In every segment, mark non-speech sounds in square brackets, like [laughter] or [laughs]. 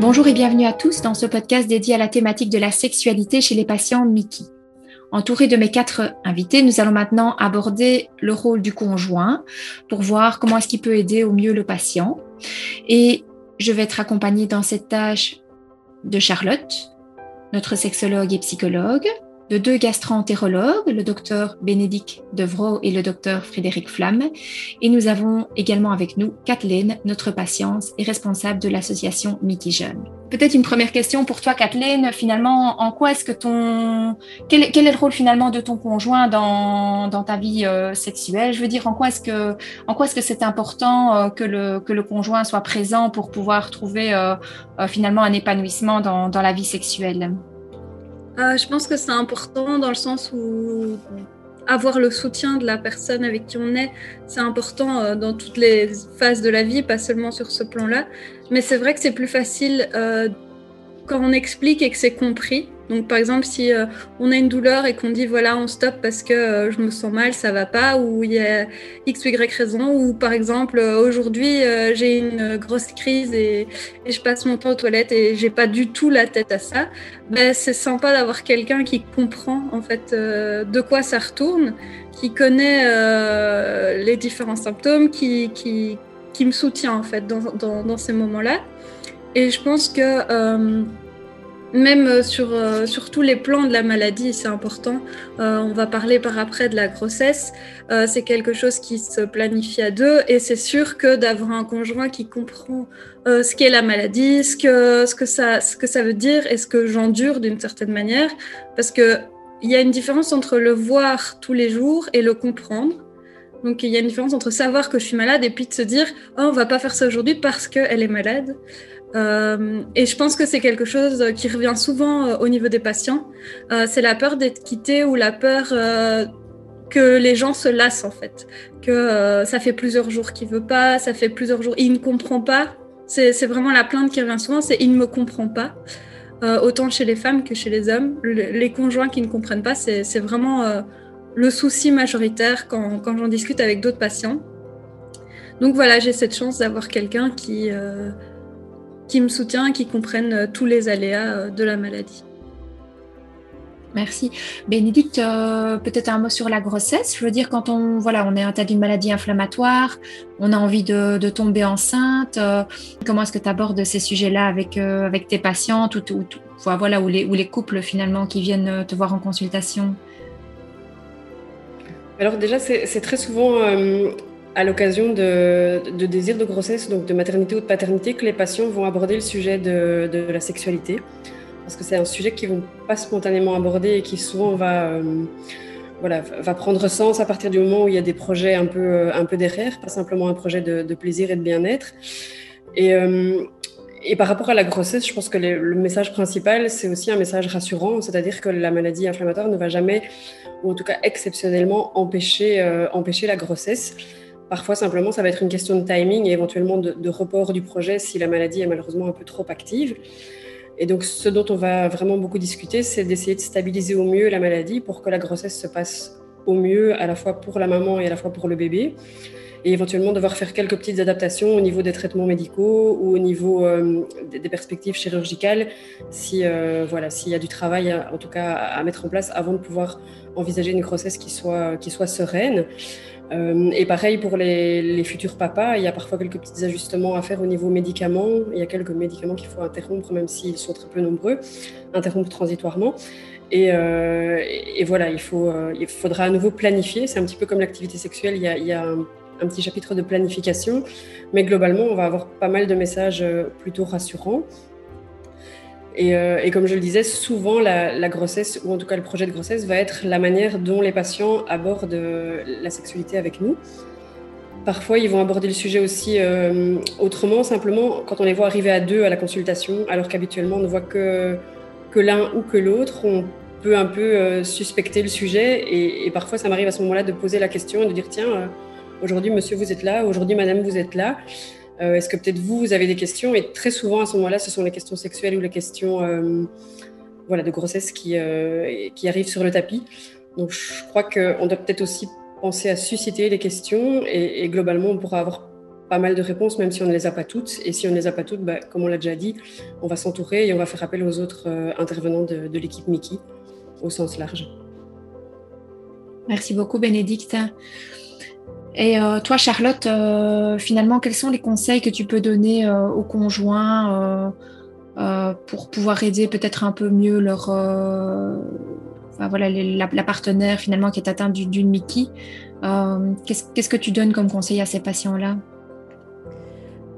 Bonjour et bienvenue à tous dans ce podcast dédié à la thématique de la sexualité chez les patients Mickey. Entouré de mes quatre invités, nous allons maintenant aborder le rôle du conjoint pour voir comment est-ce qu'il peut aider au mieux le patient. Et je vais être accompagnée dans cette tâche de Charlotte, notre sexologue et psychologue, de deux gastro-entérologues, le docteur Bénédicte Devro et le docteur Frédéric Flamme. Et nous avons également avec nous Kathleen, notre patiente et responsable de l'association Mickey Jeune. Peut-être une première question pour toi, Kathleen. Finalement, en quoi est-ce que ton... Quel, est le rôle finalement de ton conjoint dans, dans ta vie euh, sexuelle? Je veux dire, en quoi est-ce que que c'est important euh, que, le, que le conjoint soit présent pour pouvoir trouver euh, finalement un épanouissement dans, dans la vie sexuelle? Euh, je pense que c'est important dans le sens où avoir le soutien de la personne avec qui on est, c'est important euh, dans toutes les phases de la vie, pas seulement sur ce plan-là. Mais c'est vrai que c'est plus facile euh, quand on explique et que c'est compris. Donc par exemple, si euh, on a une douleur et qu'on dit voilà, on stoppe parce que euh, je me sens mal, ça va pas, ou il y a X ou Y raison, ou par exemple, euh, aujourd'hui j'ai une grosse crise et, je passe mon temps aux toilettes et j'ai pas du tout la tête à ça, ben, c'est sympa d'avoir quelqu'un qui comprend en fait de quoi ça retourne, qui connaît les différents symptômes, qui, qui, qui, me soutient en fait dans, dans, dans ces moments-là. Et je pense que même euh, sur, euh, sur tous les plans de la maladie, c'est important. Euh, on va parler par après de la grossesse. c'est quelque chose qui se planifie à deux et c'est sûr que d'avoir un conjoint qui comprend ce qu'est la maladie, ce que, ce, que ça, ce que ça veut dire et ce que j'endure d'une certaine manière. Parce qu'il y a une différence entre le voir tous les jours et le comprendre. Donc il y a une différence entre savoir que je suis malade et puis de se dire oh, on va pas faire ça aujourd'hui parce qu'elle est malade. Euh, et je pense que c'est quelque chose qui revient souvent euh, au niveau des patients. Euh, c'est la peur d'être quitté ou la peur que les gens se lassent en fait. Que ça fait plusieurs jours qu'il veut pas, ça fait plusieurs jours, il ne comprend pas. C'est vraiment la plainte qui revient souvent, c'est il ne me comprend pas. autant chez les femmes que chez les hommes. les conjoints qui ne comprennent pas, c'est vraiment le souci majoritaire quand j'en discute avec d'autres patients. Donc voilà, j'ai cette chance d'avoir quelqu'un qui qui me soutient, qui comprennent euh, tous les aléas euh, de la maladie. Merci. Bénédicte, euh, peut-être un mot sur la grossesse. Je veux dire, quand on, voilà, on est atteint d'une maladie inflammatoire, on a envie de, tomber enceinte, comment est-ce que tu abordes ces sujets-là avec, avec tes patientes ou, voilà, ou, les, ou les couples finalement qui viennent te voir en consultation? Alors déjà, c'est très souvent à l'occasion de, de désirs de grossesse, donc de maternité ou de paternité, que les patients vont aborder le sujet de, la sexualité. Parce que c'est un sujet qu'ils ne vont pas spontanément aborder et qui souvent va, euh, voilà, va prendre sens à partir du moment où il y a des projets un peu, euh, un peu derrière, pas simplement un projet de, plaisir et de bien-être. Et, euh, et, par rapport à la grossesse, je pense que le message principal, c'est aussi un message rassurant, c'est-à-dire que la maladie inflammatoire ne va jamais, ou en tout cas exceptionnellement, empêcher, empêcher la grossesse. Parfois, simplement, ça va être une question de timing et éventuellement de, report du projet si la maladie est malheureusement un peu trop active. Et donc, ce dont on va vraiment beaucoup discuter, c'est d'essayer de stabiliser au mieux la maladie pour que la grossesse se passe au mieux, à la fois pour la maman et à la fois pour le bébé. Et éventuellement devoir faire quelques petites adaptations au niveau des traitements médicaux ou au niveau euh, des perspectives chirurgicales, si euh, voilà, s'il y a du travail, en tout cas, à mettre en place avant de pouvoir envisager une grossesse qui soit, qui soit sereine. Euh, et pareil pour les, futurs papas, il y a parfois quelques petits ajustements à faire au niveau médicaments. Il y a quelques médicaments qu'il faut interrompre, même s'ils sont très peu nombreux, interrompre transitoirement. Et, euh, voilà, il, faut, euh, il faudra à nouveau planifier. C'est un petit peu comme l'activité sexuelle, il y a, un, un, petit chapitre de planification. Mais globalement, on va avoir pas mal de messages plutôt rassurants. Euh, et, comme je le disais, souvent la, grossesse, ou en tout cas le projet de grossesse, va être la manière dont les patients abordent euh, la sexualité avec nous. Parfois, ils vont aborder le sujet aussi euh, autrement, simplement quand on les voit arriver à deux à la consultation, alors qu'habituellement on ne voit que, l'un ou que l'autre. On peut un peu suspecter le sujet et, et parfois ça m'arrive à ce moment-là de poser la question et de dire tiens, aujourd'hui monsieur vous êtes là, aujourd'hui madame vous êtes là. Euh, est-ce que peut-être vous, vous avez des questions? Et très souvent, à ce moment-là, ce sont les questions sexuelles ou les questions euh, voilà, de grossesse qui, euh, qui arrivent sur le tapis. Donc, je crois qu'on doit peut-être aussi penser à susciter les questions et, globalement, on pourra avoir pas mal de réponses, même si on ne les a pas toutes. Et si on ne les a pas toutes, bah, comme on l'a déjà dit, on va s'entourer et on va faire appel aux autres intervenants de, l'équipe Mickey au sens large. Merci beaucoup, Bénédicte. Et euh, toi, Charlotte, euh, finalement, quels sont les conseils que tu peux donner aux conjoints pour pouvoir aider peut-être un peu mieux leur, voilà, la, partenaire finalement qui est atteinte d'une Mickey Qu'est-ce que tu donnes comme conseil à ces patients-là?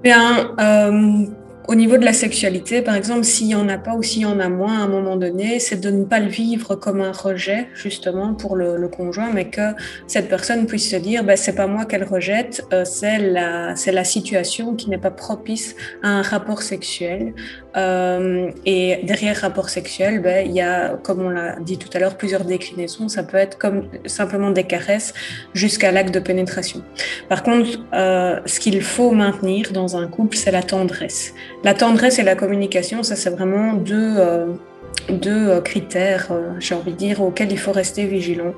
Bien, euh, au niveau de la sexualité, par exemple, s'il n'y en a pas ou s'il y en a moins à un moment donné, c'est de ne pas le vivre comme un rejet, justement, pour le, conjoint, mais que cette personne puisse se dire, ben, c'est pas moi qu'elle rejette, euh, c'est la, la situation qui n'est pas propice à un rapport sexuel. Euh, et derrière rapport sexuel, ben, il y a, comme on l'a dit tout à l'heure, plusieurs déclinaisons. Ça peut être comme simplement des caresses jusqu'à l'acte de pénétration. Par contre, euh, ce qu'il faut maintenir dans un couple, c'est la tendresse. La tendresse et la communication, ça c'est vraiment deux, euh, deux euh, critères, euh, j'ai envie de dire, auxquels il faut rester vigilant.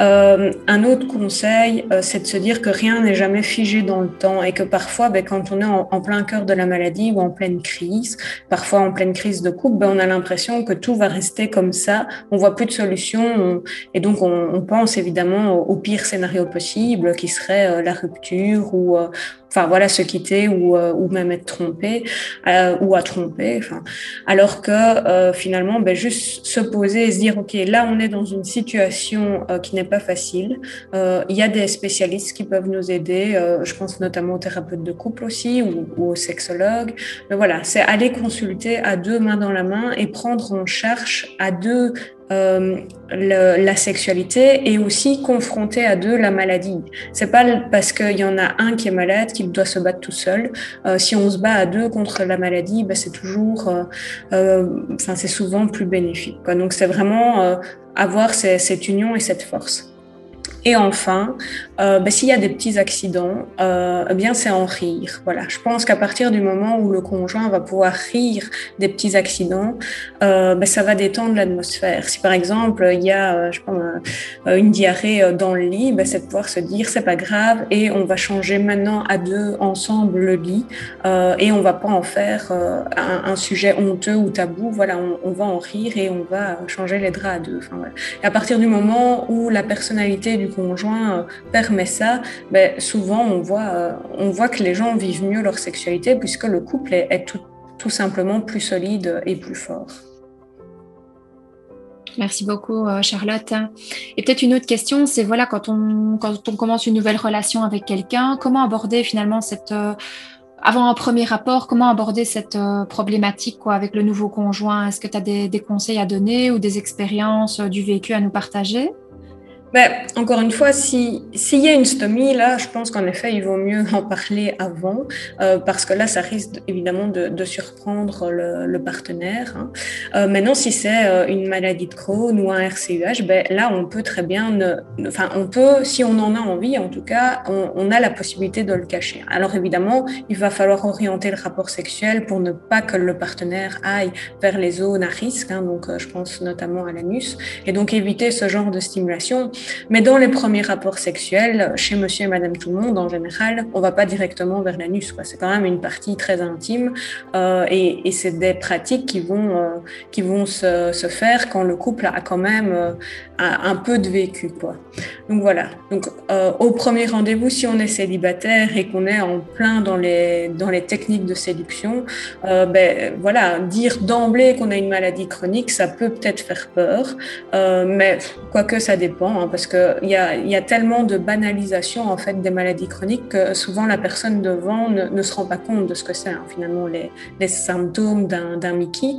Euh, un autre conseil, c'est de se dire que rien n'est jamais figé dans le temps et que parfois, ben, quand on est en, plein cœur de la maladie ou en pleine crise, parfois en pleine crise de couple, ben, on a l'impression que tout va rester comme ça, on voit plus de solution et donc on, pense évidemment au, pire scénario possible qui serait la rupture ou, enfin voilà, se quitter ou, ou même être trompé ou à tromper. Enfin, alors que euh, ben, juste se poser et se dire, ok, là on est dans une situation qui n'est pas facile. Il y a des spécialistes qui peuvent nous aider. je pense notamment aux thérapeutes de couple aussi ou, ou aux sexologues. Mais voilà, c'est aller consulter à deux mains dans la main et prendre en charge à deux euh, la sexualité et aussi confronter à deux la maladie. C'est pas parce qu'il y en a un qui est malade qu'il doit se battre tout seul. Euh, si on se bat à deux contre la maladie, ben c'est toujours, euh, euh, enfin c'est souvent plus bénéfique. Quoi. Donc c'est vraiment euh, avoir cette union et cette force. Et enfin, euh, ben, s'il y a des petits accidents, euh, eh bien c'est en rire. Voilà, je pense qu'à partir du moment où le conjoint va pouvoir rire des petits accidents, euh, ben, ça va détendre l'atmosphère. Si par exemple il y a, je pense, une diarrhée dans le lit, ben, c'est de pouvoir se dire c'est pas grave et on va changer maintenant à deux ensemble le lit et on va pas en faire un, sujet honteux ou tabou. Voilà, on, va en rire et on va changer les draps à deux. À partir du moment où la personnalité du conjoint permet ça, ben, souvent on voit, euh, on voit que les gens vivent mieux leur sexualité puisque le couple est, tout, tout, simplement plus solide et plus fort. Merci beaucoup euh, Charlotte. Et peut-être une autre question, c'est voilà quand on, quand on commence une nouvelle relation avec quelqu'un, comment aborder finalement cette... Euh, avant un premier rapport, comment aborder cette problématique quoi, avec le nouveau conjoint? Est-ce que tu as des, conseils à donner ou des expériences du vécu à nous partager? Ben, encore une fois, s'il y a une stomie, là, je pense qu'en effet, il vaut mieux [laughs] en parler avant, euh, parce que là, ça risque évidemment de, surprendre le, partenaire. Hein. Euh, maintenant, si c'est euh, une maladie de Crohn ou un RCUH, ben, là, on peut très bien, enfin, on peut, si on en a envie, en tout cas, on, a la possibilité de le cacher. Alors évidemment, il va falloir orienter le rapport sexuel pour ne pas que le partenaire aille vers les zones à risque, hein, donc je pense notamment à l'anus, et donc éviter ce genre de stimulation. Mais dans les premiers rapports sexuels, chez monsieur et madame tout le monde, en général, on va pas directement vers l'anus. C'est quand même une partie très intime euh, et, c'est des pratiques qui vont, euh, qui vont se, faire quand le couple a quand même euh, un peu de vécu. Donc voilà. Donc au premier rendez-vous, si on est célibataire et qu'on est en plein dans les, dans les techniques de séduction, ben voilà, dire d'emblée qu'on a une maladie chronique, ça peut peut-être faire peur, mais quoique ça dépend. Hein, parce qu'il y a, y a tellement de banalisation en fait des maladies chroniques que souvent la personne devant ne, se rend pas compte de ce que c'est hein, finalement les, symptômes d'un Mickey.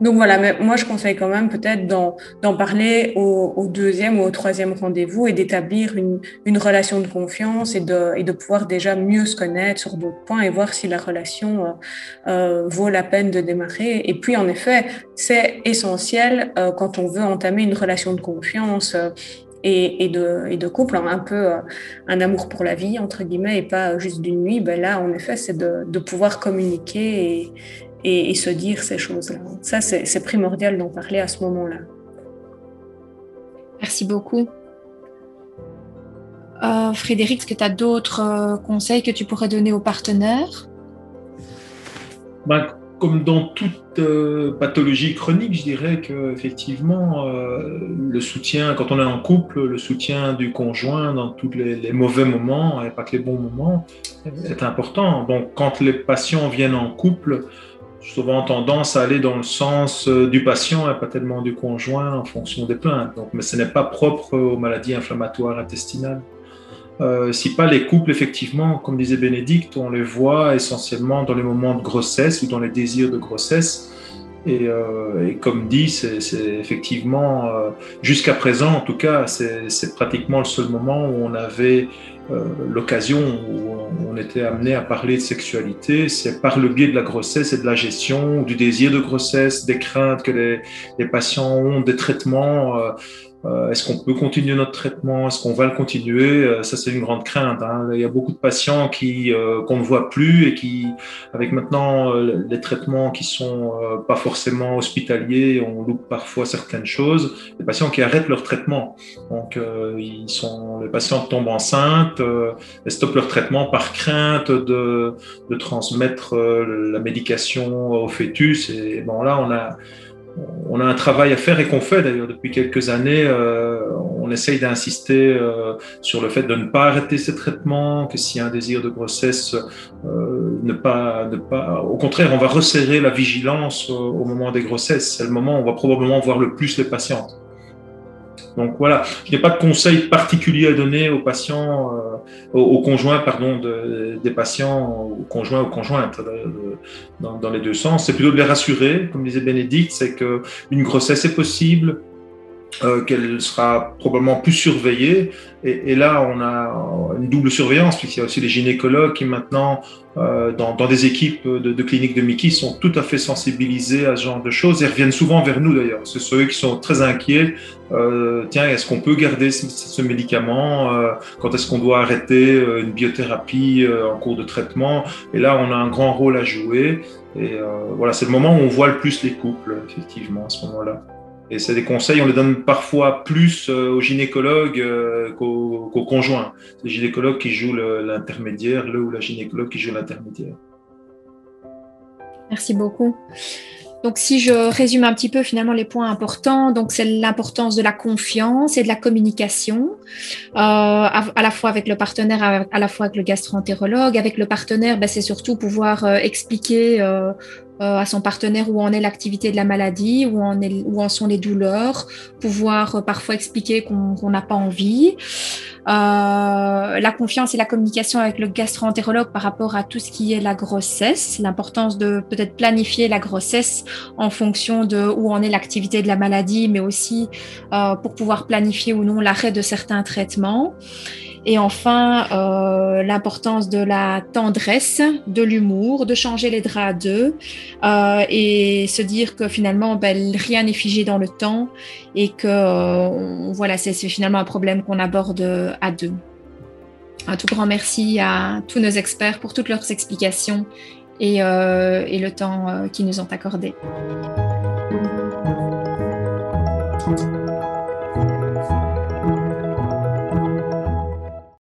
Donc voilà, moi je conseille quand même peut-être d'en parler au, deuxième ou au troisième rendez-vous et d'établir une, relation de confiance et de, pouvoir déjà mieux se connaître sur d'autres points et voir si la relation euh, euh vaut la peine de démarrer. Et puis en effet, c'est essentiel euh, quand on veut entamer une relation de confiance et, et, de, et, de, couple, hein, un peu euh, un amour pour la vie, entre guillemets, et pas juste d'une nuit, ben là, en effet, c'est de, de, pouvoir communiquer et, et, se dire ces choses-là. Ça, c'est primordial d'en parler à ce moment-là. Merci beaucoup. Frédéric, est-ce que tu as d'autres conseils que tu pourrais donner aux partenaires? Ben, Comme dans toute pathologie chronique, je dirais qu'effectivement, le soutien, quand on est en couple, le soutien du conjoint dans tous les, mauvais moments, et pas que les bons moments, est important. Donc, quand les patients viennent en couple, souvent tendance à aller dans le sens euh, du patient et pas tellement du conjoint en fonction des plaintes. Donc, mais ce n'est pas propre aux maladies inflammatoires intestinales. Euh, si pas les couples, effectivement, comme disait Bénédicte, on les voit essentiellement dans les moments de grossesse ou dans les désirs de grossesse. Et, euh, comme dit, c'est effectivement, jusqu'à présent en tout cas, c'est pratiquement le seul moment où on avait euh, l'occasion où on était amené à parler de sexualité, c'est par le biais de la grossesse et de la gestion, du désir de grossesse, des craintes que les patients ont, des traitements. Euh, est-ce qu'on peut continuer notre traitement? Est-ce qu'on va le continuer? Euh, Ça, c'est une grande crainte. Hein. Il y a beaucoup de patients qui euh, qu'on ne voit plus et qui, avec maintenant les traitements qui sont pas forcément hospitaliers, on loupe parfois certaines choses. Les patients qui arrêtent leur traitement. Donc, ils sont, les patients tombent enceintes, et stoppent leur traitement par crainte de, de transmettre la médication au fœtus. Et bon, là, on a on a un travail à faire et qu'on fait d'ailleurs depuis quelques années. Euh, on essaye d'insister euh, sur le fait de ne pas arrêter ces traitements, que s'il y a un désir de grossesse, euh, ne pas, ne pas. Au contraire, on va resserrer la vigilance au moment des grossesses. C'est le moment où on va probablement voir le plus les patientes. Donc voilà, je n'ai pas de conseils particuliers à donner aux patients, euh, aux, conjoints pardon, des patients, aux conjoints ou conjointes, euh, dans, les deux sens. C'est plutôt de les rassurer, comme disait Bénédicte, c'est qu'une grossesse est possible, euh, qu'elle sera probablement plus surveillée. Et, là, on a une double surveillance, puisqu'il y a aussi les gynécologues qui maintenant, euh, dans, des équipes de, cliniques de Mickey, sont tout à fait sensibilisés à ce genre de choses et reviennent souvent vers nous d'ailleurs. Ce sont eux qui sont très inquiets. Euh, tiens, est-ce qu'on peut garder ce, médicament Quand est-ce qu'on doit arrêter une biothérapie en cours de traitement? Et là, on a un grand rôle à jouer. Et voilà, c'est le moment où on voit le plus les couples, effectivement, à ce moment-là. Et c'est des conseils, on les donne parfois plus euh, aux gynécologues euh, qu'aux conjoints. C'est le gynécologue qui joue l'intermédiaire, le ou la gynécologue qui joue l'intermédiaire. Merci beaucoup. Donc, si je résume un petit peu finalement les points importants, donc c'est l'importance de la confiance et de la communication, euh, à, la fois avec le partenaire, à, la fois avec le gastro-entérologue. Avec le partenaire, ben, c'est surtout pouvoir expliquer à son partenaire où en est l'activité de la maladie, où en, est, où sont les douleurs, pouvoir euh, parfois expliquer qu'on n'a pas envie. Euh, la confiance et la communication avec le gastro-entérologue par rapport à tout ce qui est la grossesse, l'importance de peut-être planifier la grossesse en fonction de où en est l'activité de la maladie, mais aussi euh, pour pouvoir planifier ou non l'arrêt de certains traitements. Et enfin, euh, l'importance de la tendresse, de l'humour, de changer les draps à deux euh, et se dire que finalement, ben, rien n'est figé dans le temps et que euh, voilà, c'est finalement un problème qu'on aborde à deux. Un tout grand merci à tous nos experts pour toutes leurs explications et, et le temps qu'ils nous ont accordé.